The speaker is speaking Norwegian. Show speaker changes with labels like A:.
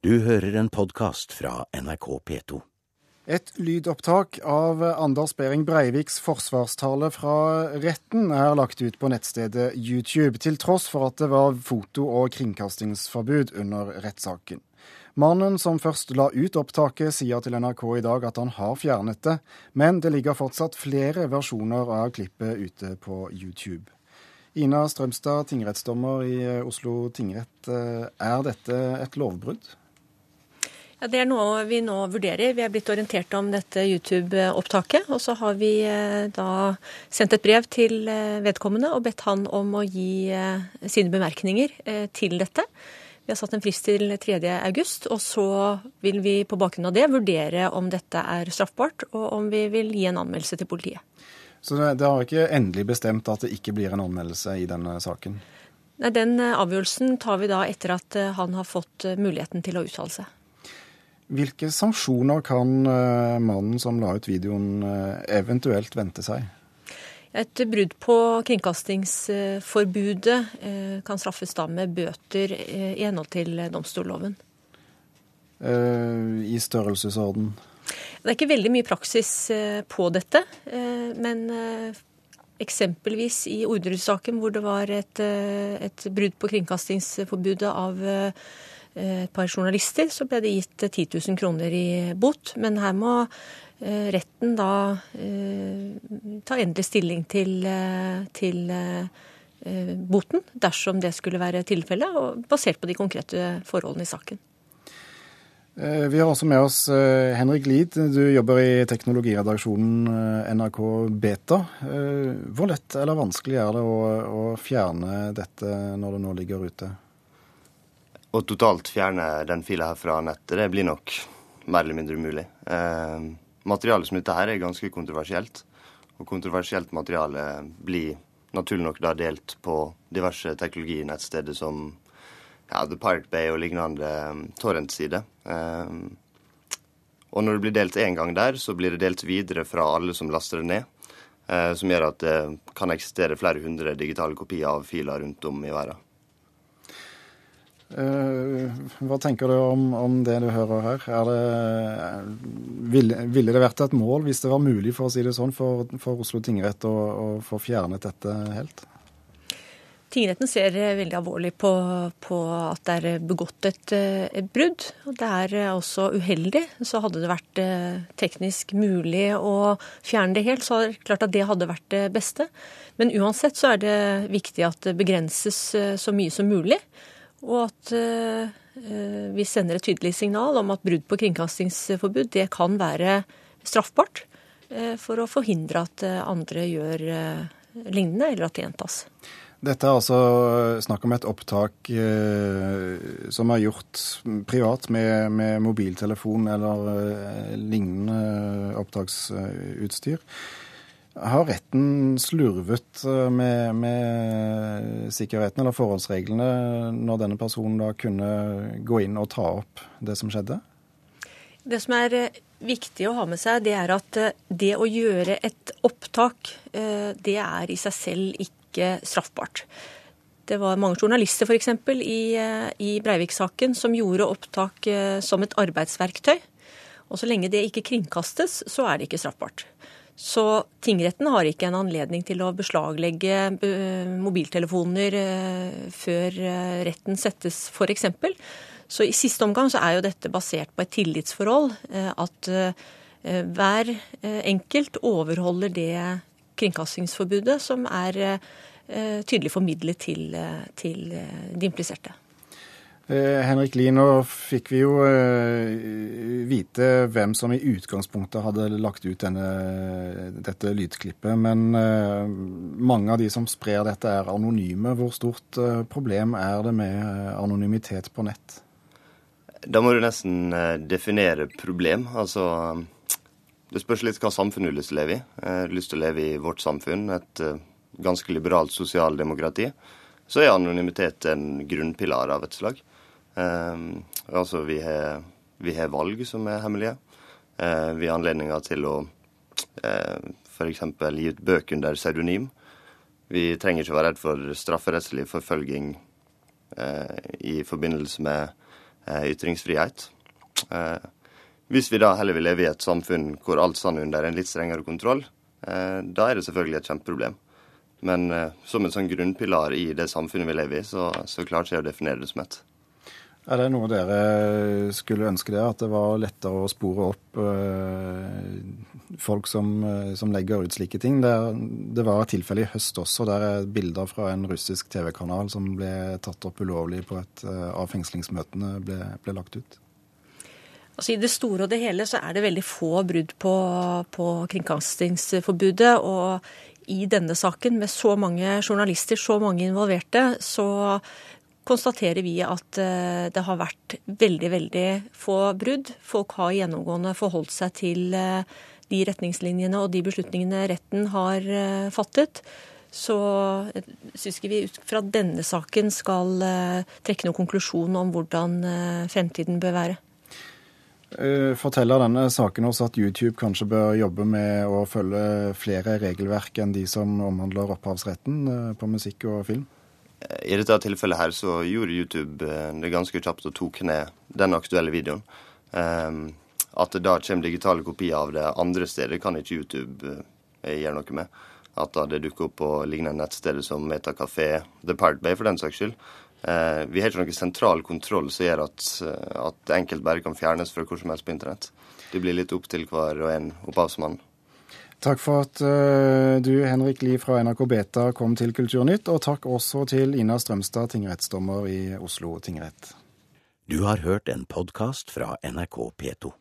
A: Du hører en podkast fra NRK P2.
B: Et lydopptak av Anders Behring Breiviks forsvarstale fra retten er lagt ut på nettstedet YouTube, til tross for at det var foto- og kringkastingsforbud under rettssaken. Mannen som først la ut opptaket, sier til NRK i dag at han har fjernet det, men det ligger fortsatt flere versjoner av klippet ute på YouTube. Ina Strømstad, tingrettsdommer i Oslo tingrett. Er dette et lovbrudd?
C: Ja, Det er noe vi nå vurderer. Vi er blitt orientert om dette YouTube-opptaket. Og så har vi eh, da sendt et brev til eh, vedkommende og bedt han om å gi eh, sine bemerkninger til dette. Vi har satt en frist til 3. august, og så vil vi på bakgrunn av det vurdere om dette er straffbart, og om vi vil gi en anmeldelse til politiet.
B: Så det har ikke endelig bestemt at det ikke blir en anmeldelse i denne saken?
C: Nei, Den avgjørelsen tar vi da etter at han har fått muligheten til å uttale seg.
B: Hvilke sanksjoner kan eh, mannen som la ut videoen eh, eventuelt vente seg?
C: Et brudd på kringkastingsforbudet eh, kan straffes da med bøter i henhold til domstolloven.
B: I størrelsesorden?
C: Det er ikke veldig mye praksis på dette. Men eksempelvis i Orderud-saken, hvor det var et, et brudd på kringkastingsforbudet av et par journalister, så ble det gitt 10 eh, 000 kroner i bot. Men her må eh, retten da ta endelig stilling til, til boten, dersom det skulle være tilfellet, basert på de konkrete forholdene i saken.
B: Vi har også med oss Henrik Lid, du jobber i teknologiredaksjonen NRK Beta. Hvor lett eller vanskelig er det å, å fjerne dette når det nå ligger ute?
D: Å totalt fjerne den fila her fra nettet, det blir nok mer eller mindre umulig. Eh, materialet som dette her er ganske kontroversielt. Og kontroversielt materiale blir naturlig nok da delt på diverse teknologinettsteder som ja, The Pirate Bay og lignende torrentsider. torrent-sider. Um, og når det blir delt én gang der, så blir det delt videre fra alle som laster det ned. Eh, som gjør at det kan eksistere flere hundre digitale kopier av filer rundt om i verden.
B: Eh, hva tenker du om, om, det du hører her? Det, ville, ville, det vært et mål, hvis det var mulig for å si det sånn, for, for Oslo tingrett å, å, få fjernet dette helt?
C: Tingretten ser veldig alvorlig på, på at det er begått et, et, brudd. Det er også uheldig. Så hadde det vært eh, teknisk mulig å fjerne det helt, så er det klart at det hadde vært det beste. Men uansett så er det viktig at det begrenses eh, så mye som mulig. Og at eh, vi sender et tydelig signal om at brudd på kringkastingsforbud det kan være straffbart eh, for å forhindre at eh, andre gjør lignende, eller at det gjentas.
B: Dette er altså snakk om et opptak eh, som er gjort privat med, med mobiltelefon eller eh, lignende opptaksutstyr. Har retten slurvet eh, med, med, sikkerheten eller forholdsreglene når denne personen da kunne gå inn og ta opp det som skjedde?
C: Det som er eh, viktig å ha med seg, det er at eh, det å gjøre et opptak, det er i seg selv ikke straffbart. Det var mange journalister f.eks. i, i Breivik-saken som gjorde opptak som et arbeidsverktøy. Og så lenge det ikke kringkastes, så er det ikke straffbart. Så tingretten har ikke en anledning til å beslaglegge eh, mobiltelefoner eh, før eh, retten settes, f.eks. Så i siste omgang så er jo dette basert på et tillitsforhold. At hver enkelt overholder det kringkastingsforbudet som er tydelig formidlet til, til de impliserte.
B: Eh, Henrik Lie, nå fikk vi jo eh, vite hvem som i utgangspunktet hadde lagt ut denne, dette lydklippet. Men eh, mange av de som sprer dette, er anonyme. Hvor stort problem er det med anonymitet på nett?
D: Da må du nesten definere problem. Altså Det spørs litt hva samfunn du har lyst til å leve i. Jeg har lyst til å leve i vårt samfunn, et ganske liberalt sosialdemokrati. Så er anonymitet en grunnpilar av et slag. Um, altså, vi har, vi har, valg som er hemmelige. Uh, vi har anledninger til å eh, f.eks. gi ut bøker under pseudonym. Vi trenger ikke være redd for strafferettslig forfølging uh, i forbindelse med ytringsfrihet. Hvis vi da heller vil leve i et samfunn hvor alt sånn under en litt strengere kontroll, da er det selvfølgelig et kjempeproblem. Men som en sånn grunnpilar i det samfunnet vi lever i, så, så klarer jeg å definere det som et.
B: Er det noe dere skulle ønske dere, at det var lettere å spore opp øh, folk som, eh, som, legger ut slike ting? Det, det var et tilfelle i høst også, der er bilder fra en russisk TV-kanal som ble tatt opp ulovlig på et øh, av fengslingsmøtene, ble, ble, lagt ut.
C: Altså I det store og det hele så er det veldig få brudd på, på kringkastingsforbudet. Og i denne saken, med så mange journalister, så mange involverte, så konstaterer vi at eh, det har vært veldig, veldig få brudd. Folk har gjennomgående forholdt seg til eh, de retningslinjene og de beslutningene retten har eh, fattet. Så syns ikke vi ut fra denne saken skal trekke noen konklusjon om hvordan fremtiden bør være.
B: Forteller denne saken oss at YouTube kanskje bør jobbe med å følge flere regelverk enn de som omhandler opphavsretten på musikk og film?
D: I dette tilfellet her så gjorde YouTube eh, det ganske kjapt og tok ned den aktuelle videoen. Um, at det da kommer digitale kopier av det andre steder, kan ikke YouTube uh, gjøre noe med. At da det dukker opp på lignende nettsteder som Metacafé, The Pirate Bay for den saks skyld. Uh, vi har ikke noen sentral kontroll som gjør at, at enkelt bare kan fjernes fra hvor som helst på internett. Det blir litt opp til hver og en opphavsmann.
B: Takk for at uh, du, Henrik Lie fra NRK Beta, kom til Kulturnytt. Og takk også til Ina Strømstad, tingrettsdommer i Oslo tingrett.
A: Du har hørt en podkast fra NRK P2.